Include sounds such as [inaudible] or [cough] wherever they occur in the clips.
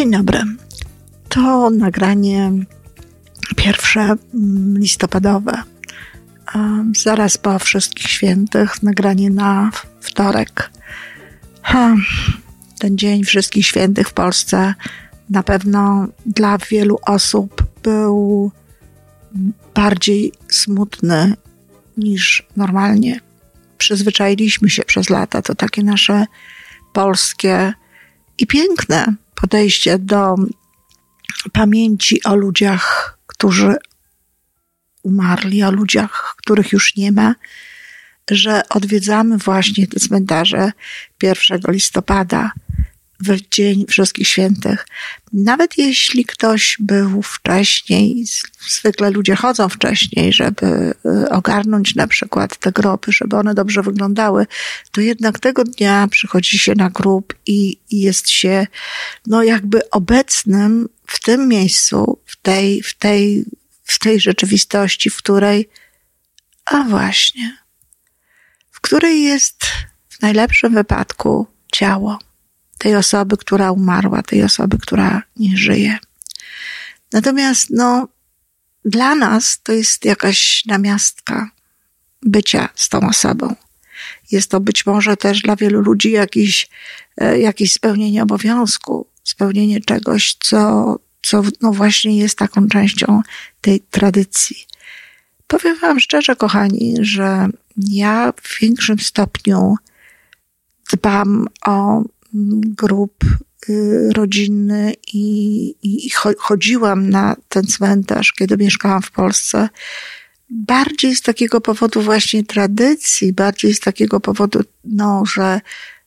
Dzień dobry. To nagranie pierwsze mm, listopadowe. Zaraz po wszystkich świętych, nagranie na wtorek. Ha, ten dzień wszystkich świętych w Polsce na pewno dla wielu osób był bardziej smutny niż normalnie. Przyzwyczailiśmy się przez lata, to takie nasze polskie i piękne podejście do pamięci o ludziach, którzy umarli, o ludziach, których już nie ma, że odwiedzamy właśnie te cmentarze 1 listopada w Dzień Wszystkich Świętych. Nawet jeśli ktoś był wcześniej, zwykle ludzie chodzą wcześniej, żeby y, ogarnąć na przykład te groby, żeby one dobrze wyglądały, to jednak tego dnia przychodzi się na grób i, jest się, no jakby obecnym w tym miejscu, w tej, w tej, w tej rzeczywistości, w której, a właśnie, w której jest w najlepszym wypadku ciało tej osoby, która umarła, tej osoby, która nie żyje. Natomiast, no, dla nas to jest jakaś namiastka bycia z tą osobą. Jest to być może też dla wielu ludzi jakiś, e, jakieś spełnienie obowiązku, spełnienie czegoś, co, co no właśnie jest taką częścią tej tradycji. Powiem Wam szczerze, kochani, że ja w większym stopniu dbam o grup y, rodzinny i, i chodziłam na ten cmentarz, kiedy mieszkałam w Polsce, bardziej z takiego powodu właśnie tradycji, bardziej z takiego powodu, no, że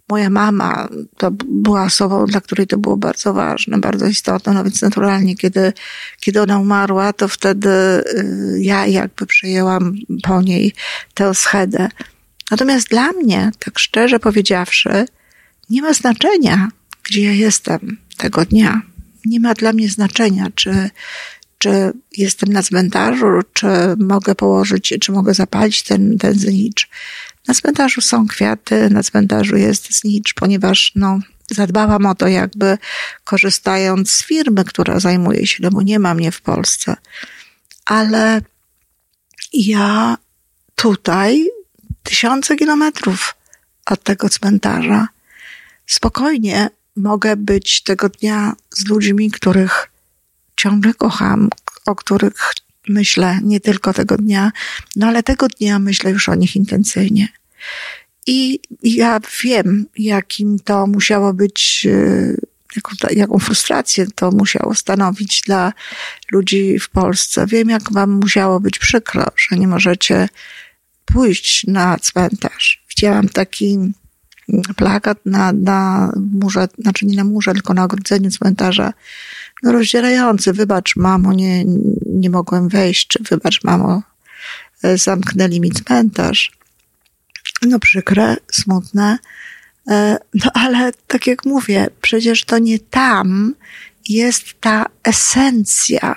moja mama to była osobą, dla której to było bardzo ważne, bardzo istotne, no więc naturalnie, kiedy, kiedy ona umarła, to wtedy y, ja jakby przejęłam po niej tę schedę. Natomiast dla mnie, tak szczerze powiedziawszy, nie ma znaczenia, gdzie ja jestem tego dnia. Nie ma dla mnie znaczenia, czy, czy jestem na cmentarzu, czy mogę położyć, czy mogę zapalić ten, ten znicz. Na cmentarzu są kwiaty, na cmentarzu jest znicz, ponieważ no, zadbałam o to jakby korzystając z firmy, która zajmuje się, no bo nie ma mnie w Polsce. Ale ja tutaj tysiące kilometrów od tego cmentarza spokojnie mogę być tego dnia z ludźmi, których ciągle kocham, o których myślę nie tylko tego dnia, no ale tego dnia myślę już o nich intensyjnie. I ja wiem, jakim to musiało być, e, jaką, jaką frustrację to musiało stanowić dla ludzi w Polsce. Wiem, jak wam musiało być przykro, że nie możecie pójść na cmentarz. Widziałam taki plakat na, na murze, znaczy nie na murze, tylko na ogrodzeniu cmentarza, no rozdzierający, wybacz mamo, nie, nie mogłem wejść, czy wybacz mamo, e, zamknęli mi cmentarz. No przykre, smutne, e, no ale tak jak mówię, przecież to nie tam jest ta esencja,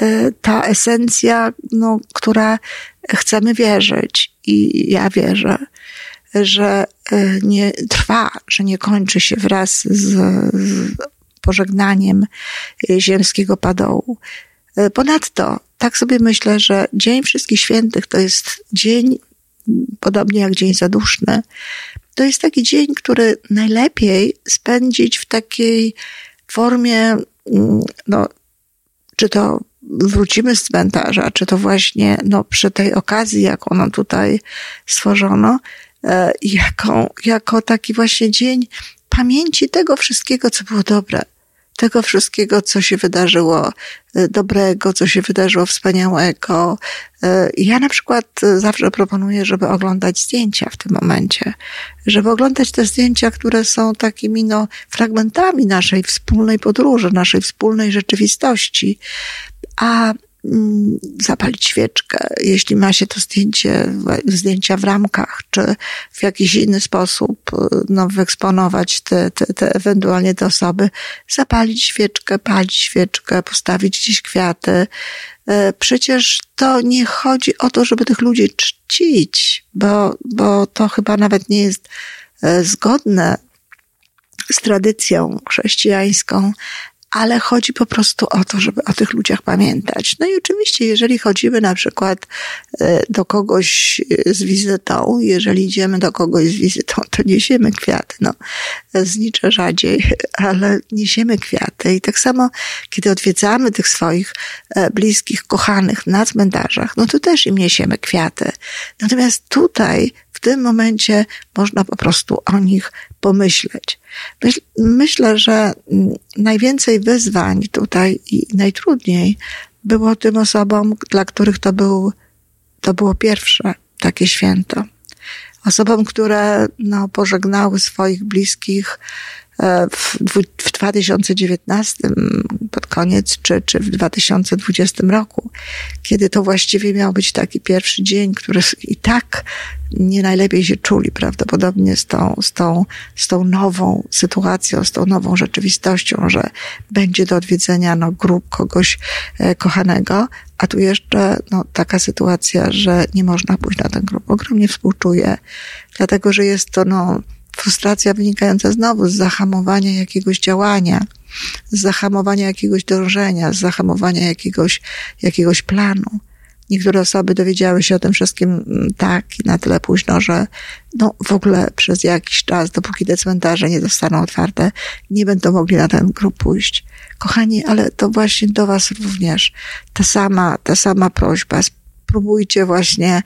e, ta esencja, no, która chcemy wierzyć i ja wierzę że e, nie trwa, że nie kończy się wraz z, z pożegnaniem e, ziemskiego padołu. E, ponadto, tak sobie myślę, że Dzień Wszystkich Świętych to jest dzień, podobnie jak Dzień Zaduszny, to jest taki dzień, który najlepiej spędzić w takiej formie, mm, no, czy to wrócimy z cmentarza, czy to właśnie no, przy tej okazji, jaką nam tutaj stworzono, jako, jako taki właśnie dzień pamięci tego wszystkiego, co było dobre, tego wszystkiego, co się wydarzyło e, dobrego, co się wydarzyło wspaniałego. E, ja na przykład zawsze proponuję, żeby oglądać zdjęcia w tym momencie, żeby oglądać te zdjęcia, które są takimi no, fragmentami naszej wspólnej podróży, naszej wspólnej rzeczywistości. A zapalić świeczkę, jeśli ma się to zdjęcie, zdjęcia w ramkach, czy w jakiś inny sposób no, wyeksponować te, te, te ewentualnie te osoby, zapalić świeczkę, palić świeczkę, postawić gdzieś kwiaty. E, przecież to nie chodzi o to, żeby tych ludzi czcić, bo, bo to chyba nawet nie jest e, zgodne z tradycją chrześcijańską, ale chodzi po prostu o to, żeby o tych ludziach pamiętać. No i oczywiście, jeżeli chodzimy na przykład e, do kogoś e, z wizytą, jeżeli idziemy do kogoś z wizytą, to niesiemy kwiaty. No, znicze rzadziej, [laughs] ale niesiemy kwiaty. I tak samo, kiedy odwiedzamy tych swoich e, bliskich, kochanych na cmentarzach, no to też im niesiemy kwiaty. Natomiast tutaj w tym momencie można po prostu o nich pomyśleć. Myśl, myślę, że najwięcej wyzwań tutaj i najtrudniej było tym osobom, dla których to, był, to było pierwsze takie święto. Osobom, które no, pożegnały swoich bliskich w, w 2019 pod koniec, czy, czy w 2020 roku, kiedy to właściwie miał być taki pierwszy dzień, który i tak nie najlepiej się czuli prawdopodobnie z tą, z tą, z tą nową sytuacją, z tą nową rzeczywistością, że będzie do odwiedzenia no, grup kogoś e, kochanego, a tu jeszcze no, taka sytuacja, że nie można pójść na ten grup. Ogromnie współczuję, dlatego że jest to no, frustracja wynikająca znowu z zahamowania jakiegoś działania, z zahamowania jakiegoś dążenia, z zahamowania jakiegoś, jakiegoś planu. Niektóre osoby dowiedziały się o tym wszystkim mm, tak i na tyle późno, że no w ogóle przez jakiś czas, dopóki te cmentarze nie zostaną otwarte, nie będą mogli na ten grup pójść. Kochani, ale to właśnie do Was również ta sama, ta sama prośba. Spróbujcie właśnie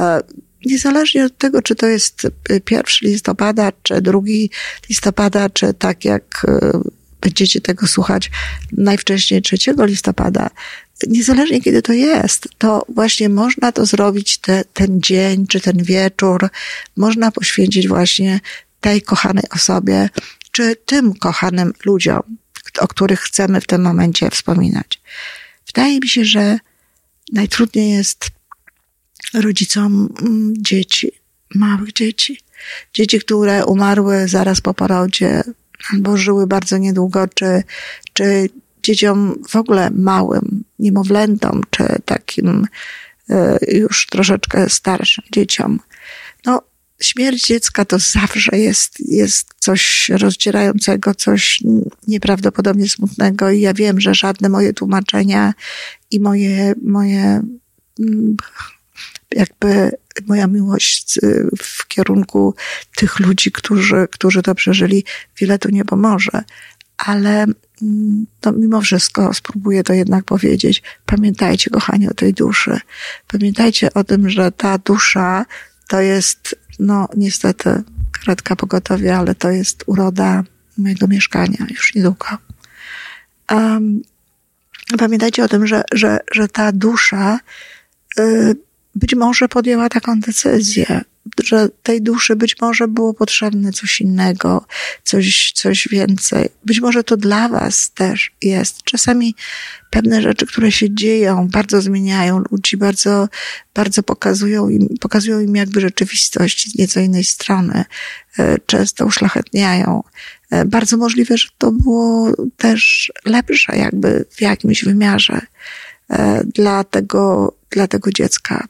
e, niezależnie od tego, czy to jest pierwszy listopada, czy drugi listopada, czy tak jak e, będziecie tego słuchać najwcześniej 3 listopada, niezależnie kiedy to jest, to właśnie można to zrobić te, ten dzień, czy ten wieczór, można poświęcić właśnie tej kochanej osobie, czy tym kochanym ludziom, o których chcemy w tym momencie wspominać. Wydaje mi się, że najtrudniej jest rodzicom mm, dzieci, małych dzieci. Dzieci, które umarły zaraz po porodzie albo żyły bardzo niedługo, czy, czy dzieciom w ogóle małym, niemowlętom, czy takim e, już troszeczkę starszym dzieciom. No, śmierć dziecka to zawsze jest, jest coś rozdzierającego, coś nieprawdopodobnie smutnego i ja wiem, że żadne moje tłumaczenia i moje, moje mm, jakby moja miłość w kierunku tych ludzi, którzy, którzy to przeżyli, wiele tu nie pomoże. Ale mm, no, mimo wszystko spróbuję to jednak powiedzieć. Pamiętajcie, kochani, o tej duszy. Pamiętajcie o tym, że ta dusza to jest, no niestety, karetka pogotowia, ale to jest uroda mojego mieszkania już niedługo. Um, pamiętajcie o tym, że, że, że ta dusza y, być może podjęła taką decyzję, że tej duszy być może było potrzebne coś innego, coś, coś więcej. Być może to dla Was też jest. Czasami pewne rzeczy, które się dzieją, bardzo zmieniają ludzi, bardzo, bardzo pokazują im, pokazują im jakby rzeczywistość z nieco innej strony, e, często uszlachetniają. E, bardzo możliwe, że to było też lepsze jakby w jakimś wymiarze e, dla tego, dla tego dziecka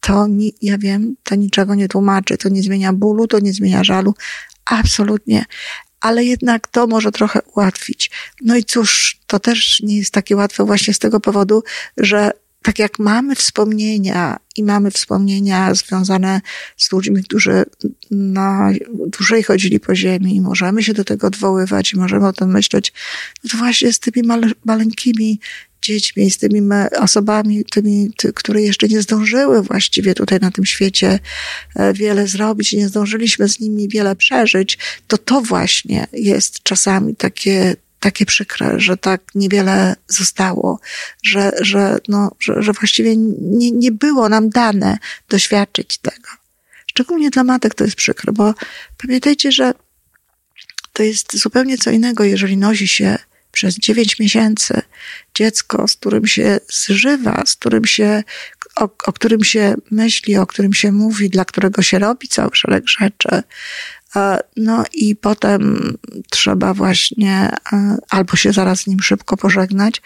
to ja wiem, to niczego nie tłumaczy, to nie zmienia bólu, to nie zmienia żalu, absolutnie. Ale jednak to może trochę ułatwić. No i cóż, to też nie jest takie łatwe właśnie z tego powodu, że tak jak mamy wspomnienia i mamy wspomnienia związane z ludźmi, którzy na dłużej chodzili po ziemi i możemy się do tego odwoływać i możemy o tym myśleć, no to właśnie z tymi male, maleńkimi dziećmi, z tymi osobami, tymi, ty, które jeszcze nie zdążyły właściwie tutaj na tym świecie e, wiele zrobić, nie zdążyliśmy z nimi wiele przeżyć, to to właśnie jest czasami takie, takie przykre, że tak niewiele zostało, że, że, no, że, że właściwie nie, nie było nam dane doświadczyć tego. Szczególnie dla matek to jest przykre, bo pamiętajcie, że to jest zupełnie co innego, jeżeli nosi się przez dziewięć miesięcy dziecko, z którym się zżywa, z którym się, o, o którym się myśli, o którym się mówi, dla którego się robi cały szereg rzeczy. E, no i potem trzeba właśnie e, albo się zaraz z nim szybko pożegnać,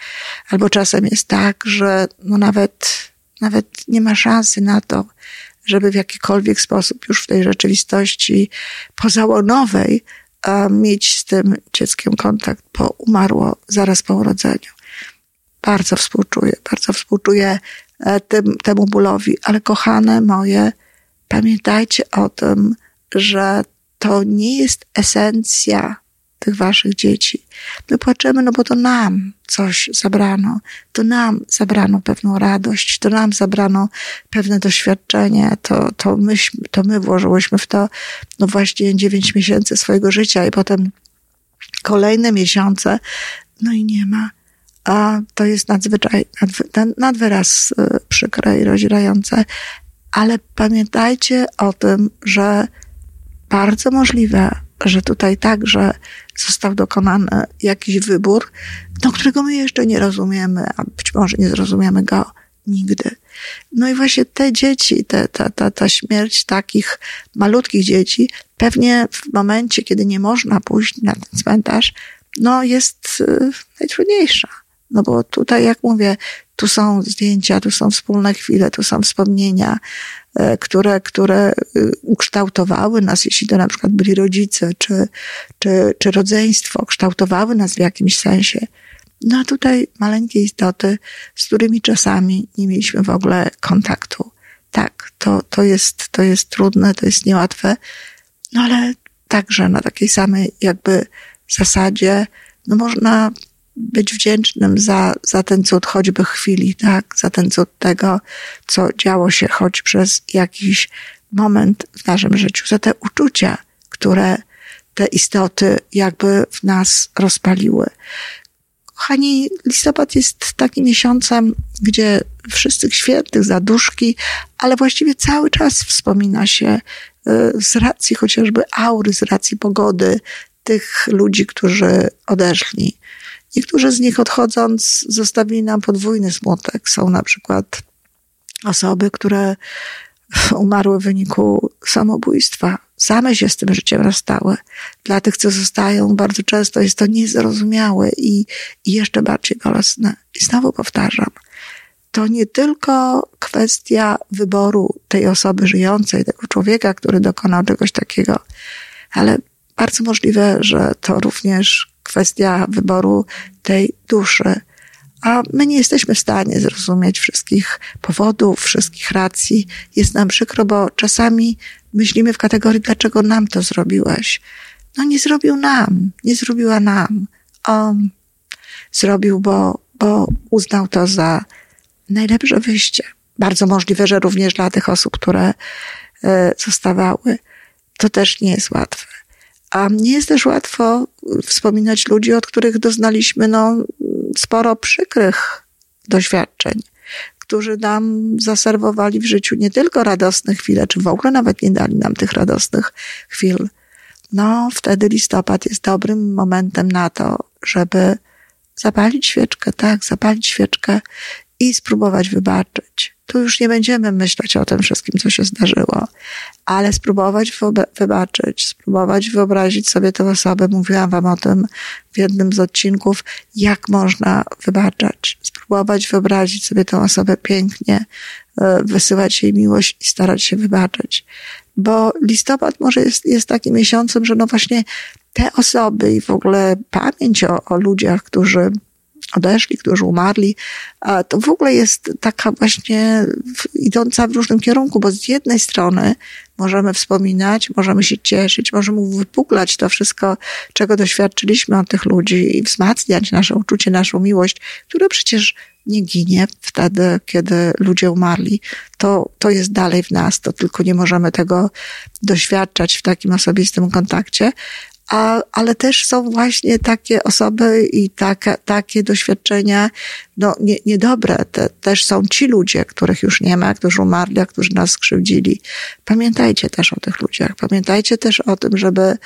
albo czasem jest tak, że no nawet, nawet nie ma szansy na to, żeby w jakikolwiek sposób już w tej rzeczywistości pozałonowej mieć z tym dzieckiem kontakt, bo umarło zaraz po urodzeniu. Bardzo współczuję, bardzo współczuję e, tym, temu bólowi, ale kochane moje, pamiętajcie o tym, że to nie jest esencja tych waszych dzieci. My płaczemy, no bo to nam coś zabrano. To nam zabrano pewną radość, to nam zabrano pewne doświadczenie, to, to, myśmy, to my włożyłyśmy w to, no właśnie dziewięć miesięcy swojego życia i potem kolejne miesiące, no i nie ma. A to jest nadzwyczaj, nad, nad y, przykre i rozdzierające. Ale pamiętajcie o tym, że bardzo możliwe, że tutaj także został dokonany jakiś wybór, do którego my jeszcze nie rozumiemy, a być może nie zrozumiemy go nigdy. No i właśnie te dzieci, te, ta, ta, ta śmierć takich malutkich dzieci, pewnie w momencie, kiedy nie można pójść na ten cmentarz, no jest y, najtrudniejsza. No bo tutaj, jak mówię, tu są zdjęcia, tu są wspólne chwile, tu są wspomnienia, E, które, które y, ukształtowały nas, jeśli to na przykład byli rodzice czy, czy, czy rodzeństwo, kształtowały nas w jakimś sensie. No a tutaj maleńkie istoty, z którymi czasami nie mieliśmy w ogóle kontaktu. Tak, to, to, jest, to jest trudne, to jest niełatwe, no ale także na takiej samej jakby zasadzie, no można być wdzięcznym za, za ten cud choćby chwili, tak? Za ten cud tego, co działo się choć przez jakiś moment w naszym życiu, za te uczucia, które te istoty jakby w nas rozpaliły. Kochani, listopad jest takim miesiącem, gdzie wszystkich świętych, zaduszki, ale właściwie cały czas wspomina się y, z racji chociażby aury, z racji pogody tych ludzi, którzy odeszli. Niektórzy z nich odchodząc zostawili nam podwójny smutek. Są na przykład osoby, które umarły w wyniku samobójstwa. Same się z tym życiem rozstały. Dla tych, co zostają, bardzo często jest to niezrozumiałe i, i jeszcze bardziej bolesne. I znowu powtarzam, to nie tylko kwestia wyboru tej osoby żyjącej, tego człowieka, który dokonał czegoś takiego, ale bardzo możliwe, że to również kwestia wyboru tej duszy. A my nie jesteśmy w stanie zrozumieć wszystkich powodów, wszystkich racji. Jest nam przykro, bo czasami myślimy w kategorii, dlaczego nam to zrobiłeś. No nie zrobił nam, nie zrobiła nam. On zrobił, bo, bo uznał to za najlepsze wyjście. Bardzo możliwe, że również dla tych osób, które e, zostawały. To też nie jest łatwe. A nie jest też łatwo wspominać ludzi, od których doznaliśmy no, sporo przykrych doświadczeń, którzy nam zaserwowali w życiu nie tylko radosne chwile, czy w ogóle nawet nie dali nam tych radosnych chwil. No, wtedy listopad jest dobrym momentem na to, żeby zapalić świeczkę, tak, zapalić świeczkę i spróbować wybaczyć. Tu już nie będziemy myśleć o tym wszystkim, co się zdarzyło, ale spróbować wybaczyć, spróbować wyobrazić sobie tę osobę. Mówiłam wam o tym w jednym z odcinków, jak można wybaczać. Spróbować wyobrazić sobie tę osobę pięknie, e, wysyłać jej miłość i starać się wybaczyć. Bo listopad może jest, jest takim miesiącem, że no właśnie te osoby i w ogóle pamięć o, o ludziach, którzy odeszli, którzy umarli, to w ogóle jest taka właśnie idąca w różnym kierunku, bo z jednej strony możemy wspominać, możemy się cieszyć, możemy wypuklać to wszystko, czego doświadczyliśmy od tych ludzi i wzmacniać nasze uczucie, naszą miłość, które przecież nie ginie wtedy, kiedy ludzie umarli. To, to jest dalej w nas, to tylko nie możemy tego doświadczać w takim osobistym kontakcie, a, ale też są właśnie takie osoby i takie, takie doświadczenia, no, nie, niedobre. Te, też są ci ludzie, których już nie ma, którzy umarli, a którzy nas skrzywdzili. Pamiętajcie też o tych ludziach. Pamiętajcie też o tym, żeby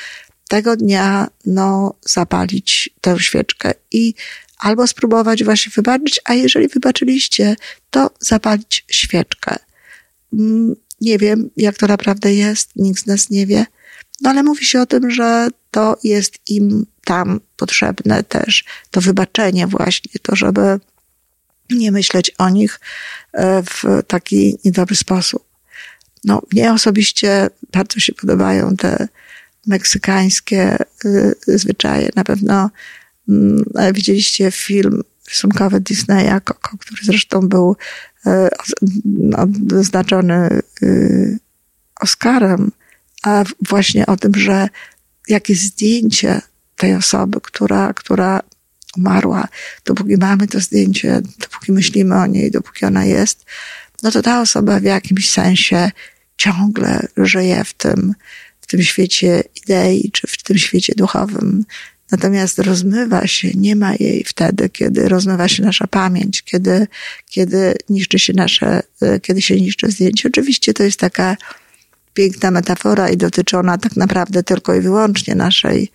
tego dnia, no, zapalić tę świeczkę i albo spróbować właśnie wybaczyć, a jeżeli wybaczyliście, to zapalić świeczkę. Mm, nie wiem, jak to naprawdę jest, nikt z nas nie wie, no ale mówi się o tym, że to jest im tam potrzebne też, to wybaczenie właśnie, to żeby nie myśleć o nich e, w taki niedobry sposób. No, mnie osobiście bardzo się podobają te meksykańskie y, zwyczaje. Na pewno y, widzieliście film rysunkowy Disneya, Coco, który zresztą był odznaczony Oscarem, a właśnie o tym, że jakieś zdjęcie tej osoby, która, która umarła, dopóki mamy to zdjęcie, dopóki myślimy o niej, dopóki ona jest, no to ta osoba w jakimś sensie ciągle żyje w tym, w tym świecie idei, czy w tym świecie duchowym. Natomiast rozmywa się, nie ma jej wtedy, kiedy rozmywa się nasza pamięć, kiedy, kiedy niszczy się nasze, kiedy się niszczy zdjęcie. Oczywiście to jest taka piękna metafora i dotyczy ona tak naprawdę tylko i wyłącznie naszej,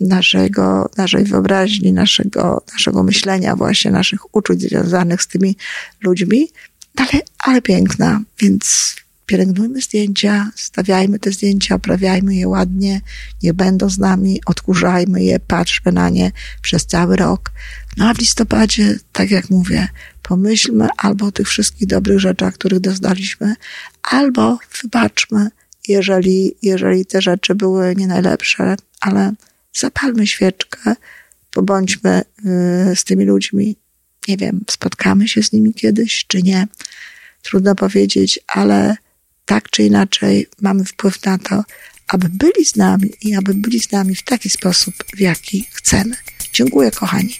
naszego, naszej wyobraźni, naszego, naszego myślenia, właśnie naszych uczuć związanych z tymi ludźmi, ale, ale piękna, więc pielęgnujmy zdjęcia, stawiajmy te zdjęcia, oprawiajmy je ładnie, niech będą z nami, odkurzajmy je, patrzmy na nie przez cały rok. No a w listopadzie, tak jak mówię, pomyślmy albo o tych wszystkich dobrych rzeczach, których doznaliśmy, albo wybaczmy, jeżeli, jeżeli te rzeczy były nie najlepsze, ale zapalmy świeczkę, pobądźmy y, z tymi ludźmi. Nie wiem, spotkamy się z nimi kiedyś, czy nie. Trudno powiedzieć, ale tak czy inaczej mamy wpływ na to, aby byli z nami i aby byli z nami w taki sposób, w jaki chcemy. Dziękuję, kochani.